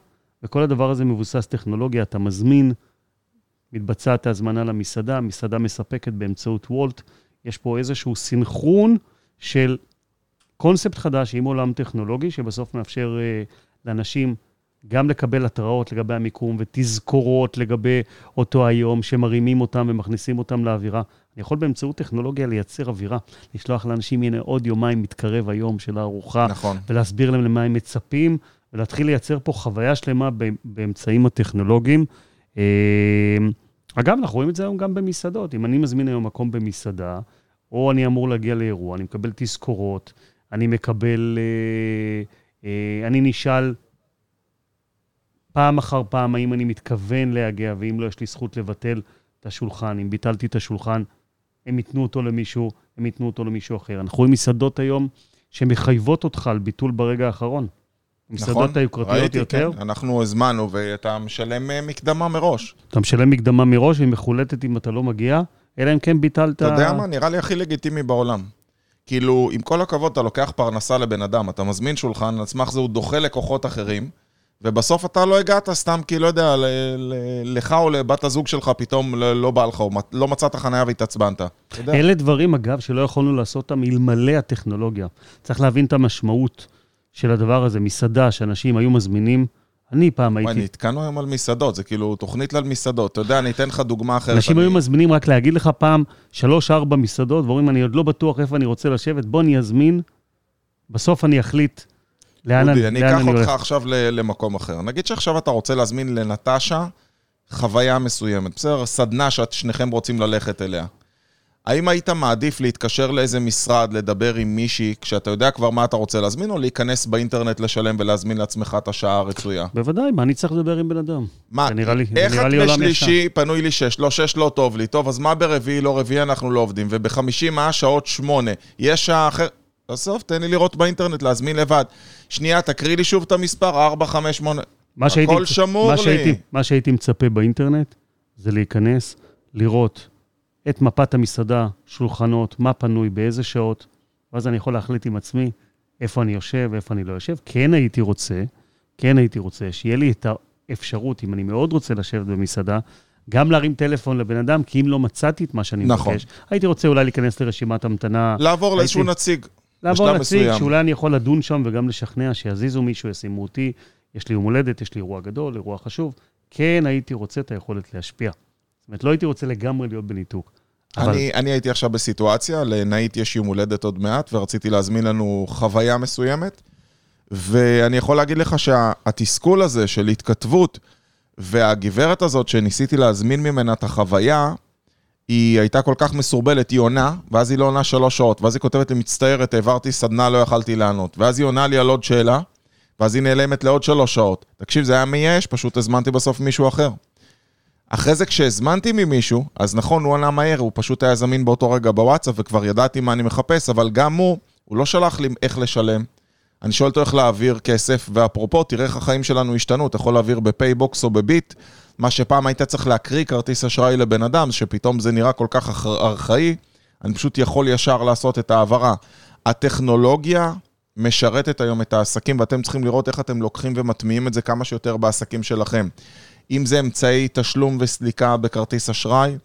[SPEAKER 3] וכל הדבר הזה מבוסס טכנולוגיה, אתה מזמין, מתבצעת ההזמנה למסעדה, המסעדה מספקת באמצעות וולט. יש פה איזשהו סינכרון של קונספט חדש עם עולם טכנולוגי, שבסוף מאפשר אה, לאנשים גם לקבל התראות לגבי המיקום ותזכורות לגבי אותו היום, שמרימים אותם ומכניסים אותם לאווירה. אני יכול באמצעות טכנולוגיה לייצר אווירה, לשלוח לאנשים, הנה עוד יומיים מתקרב היום של הארוחה,
[SPEAKER 2] נכון.
[SPEAKER 3] ולהסביר להם למה הם מצפים, ולהתחיל לייצר פה חוויה שלמה באמצעים הטכנולוגיים. אה, אגב, אנחנו רואים את זה היום גם במסעדות. אם אני מזמין היום מקום במסעדה, או אני אמור להגיע לאירוע, אני מקבל תזכורות, אני מקבל... אה, אה, אני נשאל פעם אחר פעם האם אני מתכוון להגיע, ואם לא, יש לי זכות לבטל את השולחן. אם ביטלתי את השולחן, הם ייתנו אותו למישהו, הם ייתנו אותו למישהו אחר. אנחנו רואים מסעדות היום שמחייבות אותך על ביטול ברגע האחרון. המסעדות היוקרתיות
[SPEAKER 2] נכון. ראיתי,
[SPEAKER 3] יותר,
[SPEAKER 2] כן. אנחנו הזמנו, ואתה משלם אה, מקדמה מראש.
[SPEAKER 3] אתה משלם מקדמה מראש, והיא מחולטת אם אתה לא מגיע, אלא אם כן ביטלת...
[SPEAKER 2] אתה יודע מה? נראה לי הכי לגיטימי בעולם. כאילו, עם כל הכבוד, אתה לוקח פרנסה לבן אדם, אתה מזמין שולחן, על סמך זה הוא דוחה לקוחות אחרים, ובסוף אתה לא הגעת סתם כי, לא יודע, ל- ל- לך או לבת הזוג שלך פתאום לא לא בא לך, או לא מצאת חניה והתעצבנת.
[SPEAKER 3] אלה דברים, אגב, שלא יכולנו לעשות אותם אלמלא הטכנולוגיה. צריך להבין את המשמעות של הדבר הזה. מסעדה שאנשים היו מזמינים, אני פעם
[SPEAKER 2] וואי,
[SPEAKER 3] הייתי...
[SPEAKER 2] נתקענו היום על מסעדות, זה כאילו תוכנית על מסעדות. אתה יודע, אני אתן לך דוגמה אחרת.
[SPEAKER 3] אנשים
[SPEAKER 2] אני-
[SPEAKER 3] היו מזמינים, רק להגיד לך פעם, שלוש-ארבע מסעדות, ואומרים, אני עוד לא בטוח איפה אני רוצה לשבת, בוא אני אזמין, בסוף אני אחליט לאן
[SPEAKER 2] אני
[SPEAKER 3] לאן
[SPEAKER 2] אקח אותך
[SPEAKER 3] הולך.
[SPEAKER 2] עכשיו למקום אחר. נגיד שעכשיו אתה רוצה להזמין לנטשה חוויה מסוימת, בסדר? סדנה ששניכם רוצים ללכת אליה. האם היית מעדיף להתקשר לאיזה משרד, לדבר עם מישהי, כשאתה יודע כבר מה אתה רוצה להזמין, או להיכנס באינטרנט לשלם ולהזמין לעצמך את השעה הרצויה?
[SPEAKER 3] בוודאי, מה אני צריך לדבר עם בן אדם?
[SPEAKER 2] מה,
[SPEAKER 3] לי-
[SPEAKER 2] איך את בשלישי, פנוי לי שש, לא שש לא טוב לי, טוב, אז מה ברביעי, לא רביעי אנחנו לא עובדים, ובחמישי מה השעות שמונה, יש שעה אחרת, בסוף תן לי לראות באינטרנט, להזמין לבד. שנייה, תקריא לי שוב את המספר, 4, 5, 8,
[SPEAKER 3] מה שהייתי,
[SPEAKER 2] הכל שמור
[SPEAKER 3] מה
[SPEAKER 2] לי.
[SPEAKER 3] שהייתי, מה שהייתי מצפה באינטרנט זה להיכנס, לראות את מפת המסעדה, שולחנות, מה פנוי, באיזה שעות, ואז אני יכול להחליט עם עצמי איפה אני יושב ואיפה אני לא יושב. כן הייתי רוצה, כן הייתי רוצה שיהיה לי את האפשרות, אם אני מאוד רוצה לשבת במסעדה, גם להרים טלפון לבן אדם, כי אם לא מצאתי את מה שאני
[SPEAKER 2] נכון.
[SPEAKER 3] מבקש, הייתי רוצה אולי להיכנס לרשימת המתנה.
[SPEAKER 2] לעבור לאיזשהו
[SPEAKER 3] הייתי-
[SPEAKER 2] נציג.
[SPEAKER 3] לעבור נציג. שאולי אני יכול לדון שם וגם לשכנע שיזיזו מישהו, ישימו אותי, יש לי יום הולדת, יש לי אירוע גדול, אירוע חשוב. כן הייתי רוצה את היכולת להשפיע. זאת אומרת, לא הייתי רוצה לגמרי להיות בניתוק. אבל
[SPEAKER 2] אני, אני הייתי עכשיו בסיטואציה, לנאית יש יום הולדת עוד מעט, ורציתי להזמין לנו חוויה מסוימת, ואני יכול להגיד לך שהתסכול הזה של התכתבות, והגברת הזאת שניסיתי להזמין ממנה את החוויה, היא הייתה כל כך מסורבלת, היא עונה, ואז היא לא עונה שלוש שעות, ואז היא כותבת לי, מצטערת, העברתי סדנה, לא יכלתי לענות. ואז היא עונה לי על עוד שאלה, ואז היא נעלמת לעוד שלוש שעות. תקשיב, זה היה מייאש, פשוט הזמנתי בסוף מישהו אחר. אחרי זה כשהזמנתי ממישהו, אז נכון, הוא ענה מהר, הוא פשוט היה זמין באותו רגע בוואטסאפ, וכבר ידעתי מה אני מחפש, אבל גם הוא, הוא לא שלח לי איך לשלם. אני שואל אותו איך להעביר כסף, ואפרופו, תראה איך החיים שלנו השתנו, אתה יכול להעביר בפייבוקס או בביט, מה שפעם היית צריך להקריא כרטיס אשראי לבן אדם, שפתאום זה נראה כל כך ארכ- ארכאי, אני פשוט יכול ישר לעשות את ההעברה. הטכנולוגיה משרתת היום את העסקים, ואתם צריכים לראות איך אתם לוקחים ומטמיעים את זה כמה שיותר בעסקים שלכם. אם זה אמצעי תשלום וסליקה בכרטיס אשראי,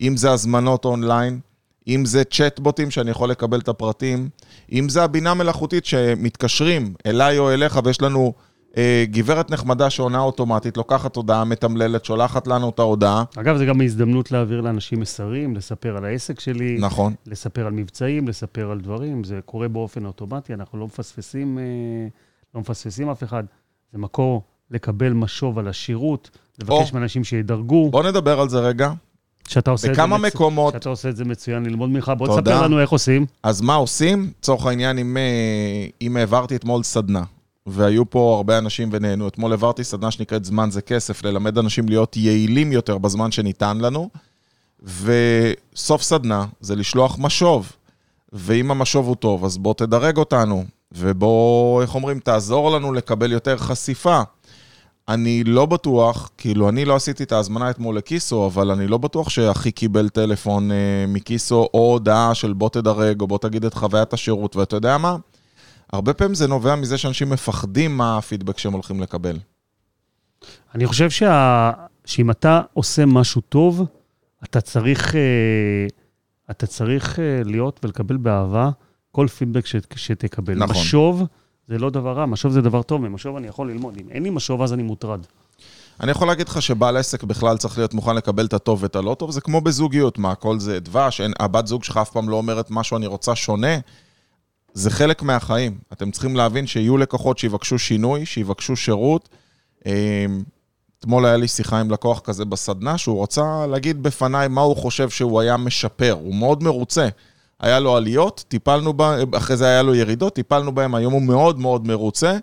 [SPEAKER 2] אם זה הזמנות אונליין, אם זה צ'טבוטים שאני יכול לקבל את הפרטים, אם זה הבינה מלאכותית שמתקשרים אליי או אליך ויש לנו אה, גברת נחמדה שעונה אוטומטית, לוקחת הודעה מתמללת, שולחת לנו את ההודעה.
[SPEAKER 3] אגב, זו גם הזדמנות להעביר לאנשים מסרים, לספר על העסק שלי,
[SPEAKER 2] נכון.
[SPEAKER 3] לספר על מבצעים, לספר על דברים. זה קורה באופן אוטומטי, אנחנו לא מפספסים, אה, לא מפספסים אף אחד. זה מקור לקבל משוב על השירות, לבקש. מאנשים שידרגו.
[SPEAKER 2] בואו נדבר על זה רגע.
[SPEAKER 3] שאתה עושה את זה
[SPEAKER 2] בכמה מקומות,
[SPEAKER 3] שאתה עושה את זה מצוין, ללמוד ממך. בוא
[SPEAKER 2] תודה.
[SPEAKER 3] תספר לנו איך עושים.
[SPEAKER 2] אז מה עושים? לצורך העניין, אם, אה, אם העברתי אתמול סדנה, והיו פה הרבה אנשים ונהנו, אתמול העברתי סדנה שנקראת זמן זה כסף, ללמד אנשים להיות יעילים יותר בזמן שניתן לנו, וסוף סדנה זה לשלוח משוב, ואם המשוב הוא טוב, אז בוא תדרג אותנו, ובוא, איך אומרים, תעזור לנו לקבל יותר חשיפה. אני לא בטוח, כאילו, אני לא עשיתי את ההזמנה אתמול לקיסו, אבל אני לא בטוח שאחי קיבל טלפון אה, מקיסו, או הודעה של בוא תדרג, או בוא תגיד את חוויית השירות, ואתה יודע מה? הרבה פעמים זה נובע מזה שאנשים מפחדים מה הפידבק שהם הולכים לקבל.
[SPEAKER 3] אני חושב שה... שאם אתה עושה משהו טוב, אתה צריך, אה, אתה צריך אה, להיות ולקבל באהבה כל פידבק ש... שתקבל.
[SPEAKER 2] נכון.
[SPEAKER 3] משוב זה לא דבר רע, משוב זה דבר טוב, ממשוב אני יכול ללמוד. אם אין לי משוב, אז אני מוטרד.
[SPEAKER 2] אני יכול להגיד לך שבעל עסק בכלל צריך להיות מוכן לקבל את הטוב ואת הלא טוב, זה כמו בזוגיות, מה, הכל זה דבש, אין, הבת זוג שלך אף פעם לא אומרת משהו אני רוצה שונה, זה חלק מהחיים. אתם צריכים להבין שיהיו לקוחות שיבקשו שינוי, שיבקשו שירות. אמ, אתמול היה לי שיחה עם לקוח כזה בסדנה, שהוא רצה להגיד בפניי מה הוא חושב שהוא היה משפר, הוא מאוד מרוצה. היה לו עליות, טיפלנו בה, אחרי זה היה לו ירידות, טיפלנו בהם, היום הוא מאוד מאוד מרוצה.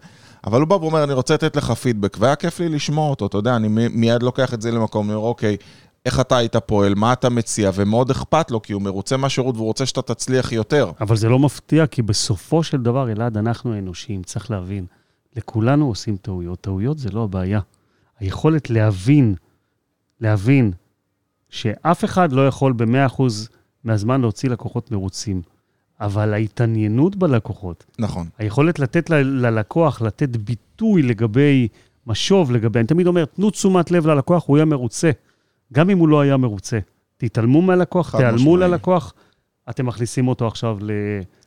[SPEAKER 2] אבל הוא בא ואומר, אני רוצה לתת לך פידבק, והיה כיף לי לשמוע אותו, אתה יודע, אני מיד לוקח את זה למקום, אומר, אוקיי, איך אתה היית פועל, מה אתה מציע, ומאוד אכפת לו, כי הוא מרוצה מהשירות והוא רוצה שאתה תצליח יותר.
[SPEAKER 3] אבל זה לא מפתיע, כי בסופו של דבר, אלעד, אנחנו האנושיים, צריך להבין, לכולנו עושים טעויות. טעויות זה לא הבעיה. היכולת להבין, להבין שאף אחד לא יכול ב-100% מהזמן להוציא לקוחות מרוצים, אבל ההתעניינות בלקוחות,
[SPEAKER 2] נכון.
[SPEAKER 3] היכולת לתת ל- ללקוח, לתת ביטוי לגבי משוב, לגבי, אני תמיד אומר, תנו תשומת לב ללקוח, הוא יהיה מרוצה. גם אם הוא לא היה מרוצה. תתעלמו מהלקוח, תיעלמו. ללקוח, אתם מכניסים אותו עכשיו ל...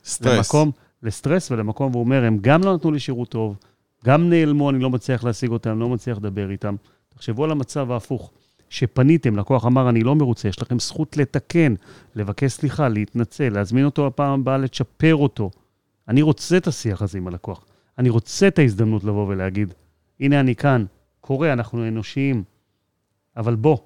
[SPEAKER 2] סטרס.
[SPEAKER 3] למקום, לסטרס ולמקום, והוא אומר, הם גם לא נתנו לי שירות טוב, גם נעלמו, אני לא מצליח להשיג אותם, לא מצליח לדבר איתם. תחשבו על המצב ההפוך, שפניתם, לקוח אמר, אני לא מרוצה, יש לכם זכות לתקן, לבקש סליחה, להתנצל, להזמין אותו הפעם הבאה, לצ'פר אותו. אני רוצה את השיח הזה עם הלקוח. אני רוצה את ההזדמנות לבוא ולהגיד, הנה אני כאן, קורה, אנחנו אנושיים, אבל בוא,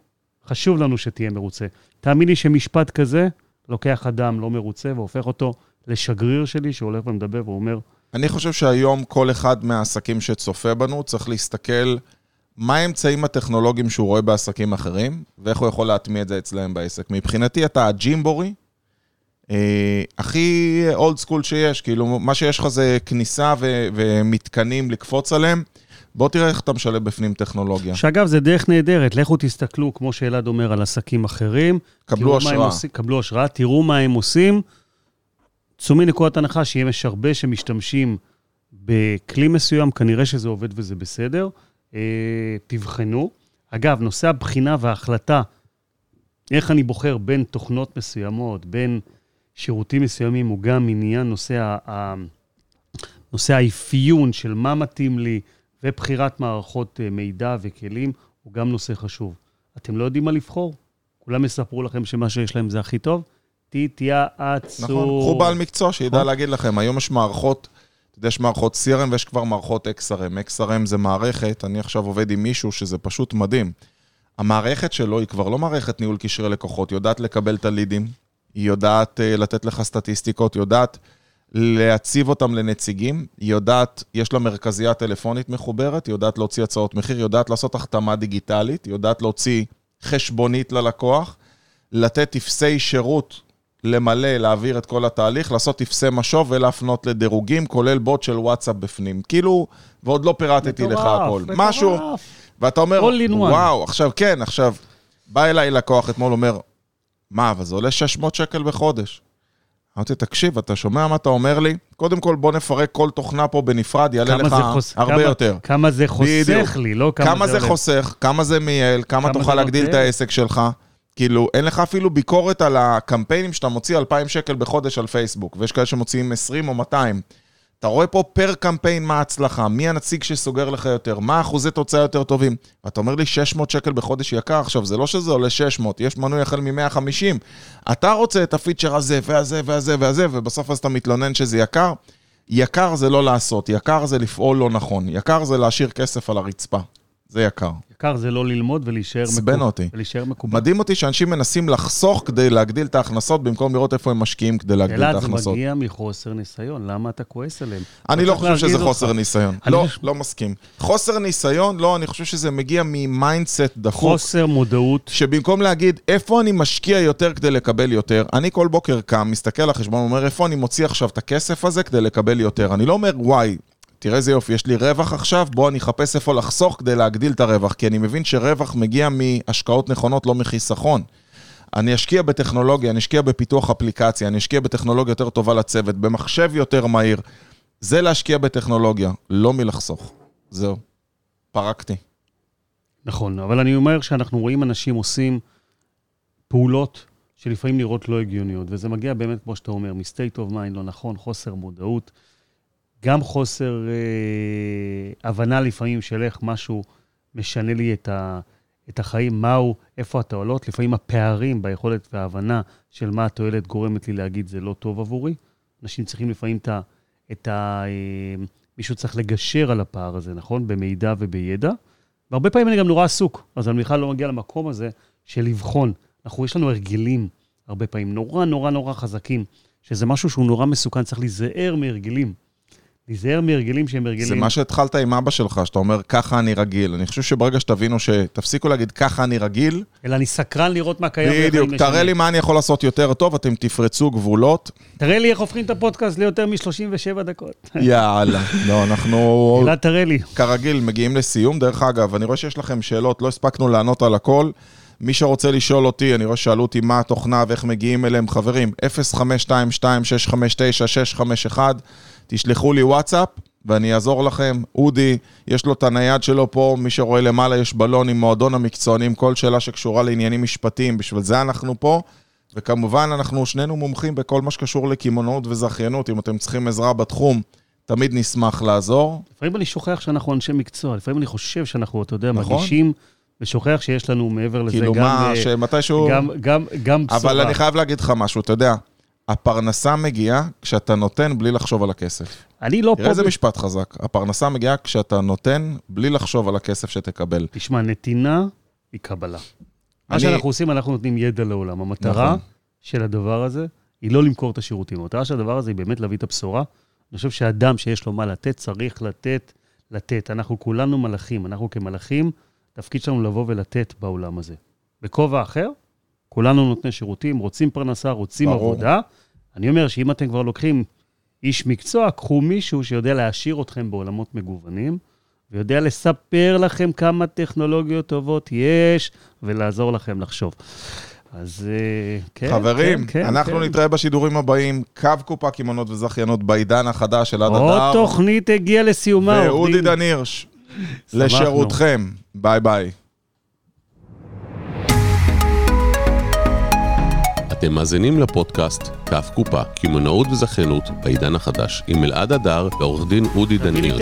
[SPEAKER 3] חשוב לנו שתהיה מרוצה. תאמין לי שמשפט כזה לוקח אדם לא מרוצה והופך אותו לשגריר שלי שהולך ומדבר ואומר,
[SPEAKER 2] אני חושב שהיום כל אחד מהעסקים שצופה בנו צריך להסתכל מה האמצעים הטכנולוגיים שהוא רואה בעסקים אחרים, ואיך הוא יכול להטמיע את זה אצלם בעסק. מבחינתי אתה הג'ימבורי, אה, הכי אולד סקול שיש, כאילו מה שיש לך זה כניסה ו- ומתקנים לקפוץ עליהם, בוא תראה איך אתה משלב בפנים טכנולוגיה.
[SPEAKER 3] שאגב, זה דרך נהדרת, לכו תסתכלו, כמו שאלעד אומר, על עסקים אחרים.
[SPEAKER 2] קבלו השראה.
[SPEAKER 3] עושים- קבלו השראה, תראו מה הם עושים, צאו מנקודת הנחה שאם יש הרבה שמשתמשים בכלי מסוים, כנראה שזה עובד וזה בסדר. אה, תבחנו. אגב, נושא הבחינה וההחלטה, איך אני בוחר בין תוכנות מסוימות, בין שירותים מסוימים, הוא גם עניין נושא, ה... נושא האפיון של מה מתאים לי ובחירת מערכות אה, מידע וכלים, הוא גם נושא חשוב. אתם לא יודעים מה לבחור? כולם יספרו לכם שמה שיש להם זה הכי טוב? תתייעצו.
[SPEAKER 2] נכון, קחו בעל מקצוע שידע נכון. להגיד לכם, היום יש מערכות, אתה יודע, יש מערכות CRM ויש כבר מערכות XRM. XRM זה מערכת, אני עכשיו עובד עם מישהו שזה פשוט מדהים. המערכת שלו היא כבר לא מערכת ניהול קשרי לקוחות, היא יודעת לקבל את הלידים, היא יודעת uh, לתת לך סטטיסטיקות, היא יודעת להציב אותם לנציגים, היא יודעת, יש לה מרכזייה טלפונית מחוברת, היא יודעת להוציא הצעות מחיר, היא יודעת לעשות החתמה דיגיטלית, היא יודעת להוציא חשבונית ללקוח, לתת טפסי שירות למלא, להעביר את כל התהליך, לעשות טפסי משוב ולהפנות לדירוגים, כולל בוט של וואטסאפ בפנים. כאילו, ועוד לא פירטתי לך הכל. מטורף. משהו, ואתה אומר, וואו, עכשיו כן, עכשיו, בא אליי לקוח אתמול, אומר, מה, אבל זה עולה 600 שקל בחודש. אמרתי, תקשיב, אתה שומע מה אתה אומר לי? קודם כל, בוא נפרק כל תוכנה פה בנפרד, יעלה לך חוס... הרבה
[SPEAKER 3] כמה,
[SPEAKER 2] יותר.
[SPEAKER 3] כמה זה חוסך בדיוק. לי, לא
[SPEAKER 2] כמה, כמה זה, זה חוסך, כמה זה מייעל, כמה, כמה תוכל להגדיל? את העסק שלך. כאילו, אין לך אפילו ביקורת על הקמפיינים שאתה מוציא 2,000 שקל בחודש על פייסבוק, ויש כאלה שמוציאים 20 או 200. אתה רואה פה פר קמפיין מה ההצלחה, מי הנציג שסוגר לך יותר, מה אחוזי תוצאה יותר טובים. ואתה אומר לי 600 שקל בחודש יקר, עכשיו זה לא שזה עולה 600, יש מנוי החל מ-150. אתה רוצה את הפיצ'ר הזה והזה והזה והזה, ובסוף אז אתה מתלונן שזה יקר. יקר זה לא לעשות, יקר זה לפעול לא נכון, יקר זה להשאיר כסף על הרצפה. זה יקר.
[SPEAKER 3] יקר זה לא ללמוד ולהישאר
[SPEAKER 2] מקובל. אותי.
[SPEAKER 3] ולהישאר מקובל.
[SPEAKER 2] מדהים אותי שאנשים מנסים לחסוך כדי להגדיל את ההכנסות, במקום לראות איפה הם משקיעים כדי להגדיל את ההכנסות.
[SPEAKER 3] אלעד, זה מגיע מחוסר ניסיון, למה אתה כועס עליהם?
[SPEAKER 2] אני לא חושב שזה חוסר ניסיון. לא, לא מסכים. חוסר ניסיון, לא, אני חושב שזה מגיע מ mindset דחוק.
[SPEAKER 3] חוסר מודעות.
[SPEAKER 2] שבמקום להגיד, איפה אני משקיע יותר כדי לקבל יותר, אני כל בוקר קם, מסתכל על החשבון, אומר, איפה אני מוציא עכשיו את הכסף הזה כדי לקבל יותר? אני לא אומר, וואי, תראה איזה יופי, יש לי רווח עכשיו, בוא אני אחפש איפה לחסוך כדי להגדיל את הרווח, כי אני מבין שרווח מגיע מהשקעות נכונות, לא מחיסכון. אני אשקיע בטכנולוגיה, אני אשקיע בפיתוח אפליקציה, אני אשקיע בטכנולוגיה יותר טובה לצוות, במחשב יותר מהיר. זה להשקיע בטכנולוגיה, לא מלחסוך. זהו, פרקתי.
[SPEAKER 3] נכון, אבל אני אומר שאנחנו רואים אנשים עושים פעולות שלפעמים נראות לא הגיוניות, וזה מגיע באמת, כמו שאתה אומר, מ-state of mind לא נכון, חוסר מודעות. גם חוסר אה, הבנה לפעמים של איך משהו משנה לי את, ה, את החיים, מהו, איפה התועלות, לפעמים הפערים ביכולת וההבנה של מה התועלת גורמת לי להגיד זה לא טוב עבורי. אנשים צריכים לפעמים את ה... את ה אה, מישהו צריך לגשר על הפער הזה, נכון? במידע ובידע. והרבה פעמים אני גם נורא עסוק, אז אני בכלל לא מגיע למקום הזה של לבחון. אנחנו, יש לנו הרגלים, הרבה פעמים, נורא נורא נורא חזקים, שזה משהו שהוא נורא מסוכן, צריך להיזהר מהרגלים. להיזהר מהרגלים שהם הרגלים.
[SPEAKER 2] זה מה שהתחלת עם אבא שלך, שאתה אומר, ככה אני רגיל. אני חושב שברגע שתבינו שתפסיקו להגיד, ככה אני רגיל...
[SPEAKER 3] אלא אני סקרן לראות מה קיים.
[SPEAKER 2] בדיוק, תראה לי מה אני יכול לעשות יותר טוב, אתם תפרצו גבולות.
[SPEAKER 3] תראה לי איך הופכים את הפודקאסט ליותר מ-37 דקות.
[SPEAKER 2] יאללה, [LAUGHS] לא, אנחנו...
[SPEAKER 3] אלעד, תראה לי.
[SPEAKER 2] כרגיל, מגיעים לסיום. דרך אגב, אני רואה שיש לכם שאלות, לא הספקנו לענות על הכל. מי שרוצה לשאול אותי, אני רואה שאלו אותי מה התוכנה ואיך מגיעים אליהם, חברים, 0522-659-651. תשלחו לי וואטסאפ ואני אעזור לכם. אודי, יש לו את הנייד שלו פה, מי שרואה למעלה יש בלון עם מועדון המקצוענים, כל שאלה שקשורה לעניינים משפטיים, בשביל זה אנחנו פה. וכמובן, אנחנו שנינו מומחים בכל מה שקשור לקמעונאות וזכיינות. אם אתם צריכים עזרה בתחום, תמיד נשמח לעזור.
[SPEAKER 3] לפעמים אני שוכח שאנחנו אנשי מקצוע, לפעמים אני חושב שאנחנו, אתה יודע, נכון? מגישים... ושוכח שיש לנו מעבר לזה
[SPEAKER 2] כאילו
[SPEAKER 3] גם... כאילו
[SPEAKER 2] מה, uh, שמתישהו...
[SPEAKER 3] גם, גם, גם בשורה.
[SPEAKER 2] אבל אני חייב להגיד לך משהו, אתה יודע, הפרנסה מגיעה כשאתה נותן בלי לחשוב על הכסף.
[SPEAKER 3] אני לא פה...
[SPEAKER 2] תראה איזה ב... משפט חזק. הפרנסה מגיעה כשאתה נותן בלי לחשוב על הכסף שתקבל.
[SPEAKER 3] תשמע, נתינה היא קבלה. אני... מה שאנחנו עושים, אנחנו נותנים ידע לעולם. המטרה נכון. של הדבר הזה היא לא למכור את השירותים. המטרה של הדבר הזה היא באמת להביא את הבשורה. אני חושב שאדם שיש לו מה לתת, צריך לתת, לתת. אנחנו כולנו מלאכים. אנחנו כמלאכים, התפקיד שלנו לבוא ולתת בעולם הזה. בכובע אחר, כולנו נותני שירותים, רוצים פרנסה, רוצים ברור. עבודה. אני אומר שאם אתם כבר לוקחים איש מקצוע, קחו מישהו שיודע להעשיר אתכם בעולמות מגוונים, ויודע לספר לכם כמה טכנולוגיות טובות יש, ולעזור לכם לחשוב. אז אה, כן,
[SPEAKER 2] חברים,
[SPEAKER 3] כן, כן,
[SPEAKER 2] אנחנו
[SPEAKER 3] כן.
[SPEAKER 2] נתראה בשידורים הבאים, קו קופה קמעונות וזכיינות בעידן החדש של עד הדר.
[SPEAKER 3] עוד תוכנית הגיעה לסיומה.
[SPEAKER 2] ואודי
[SPEAKER 3] דניר,
[SPEAKER 2] לשירותכם. ביי ביי.
[SPEAKER 1] אתם מאזינים לפודקאסט כף קופה, קמעונאות וזכיינות בעידן החדש, עם אלעד הדר ועורך דין אודי
[SPEAKER 3] אלעד.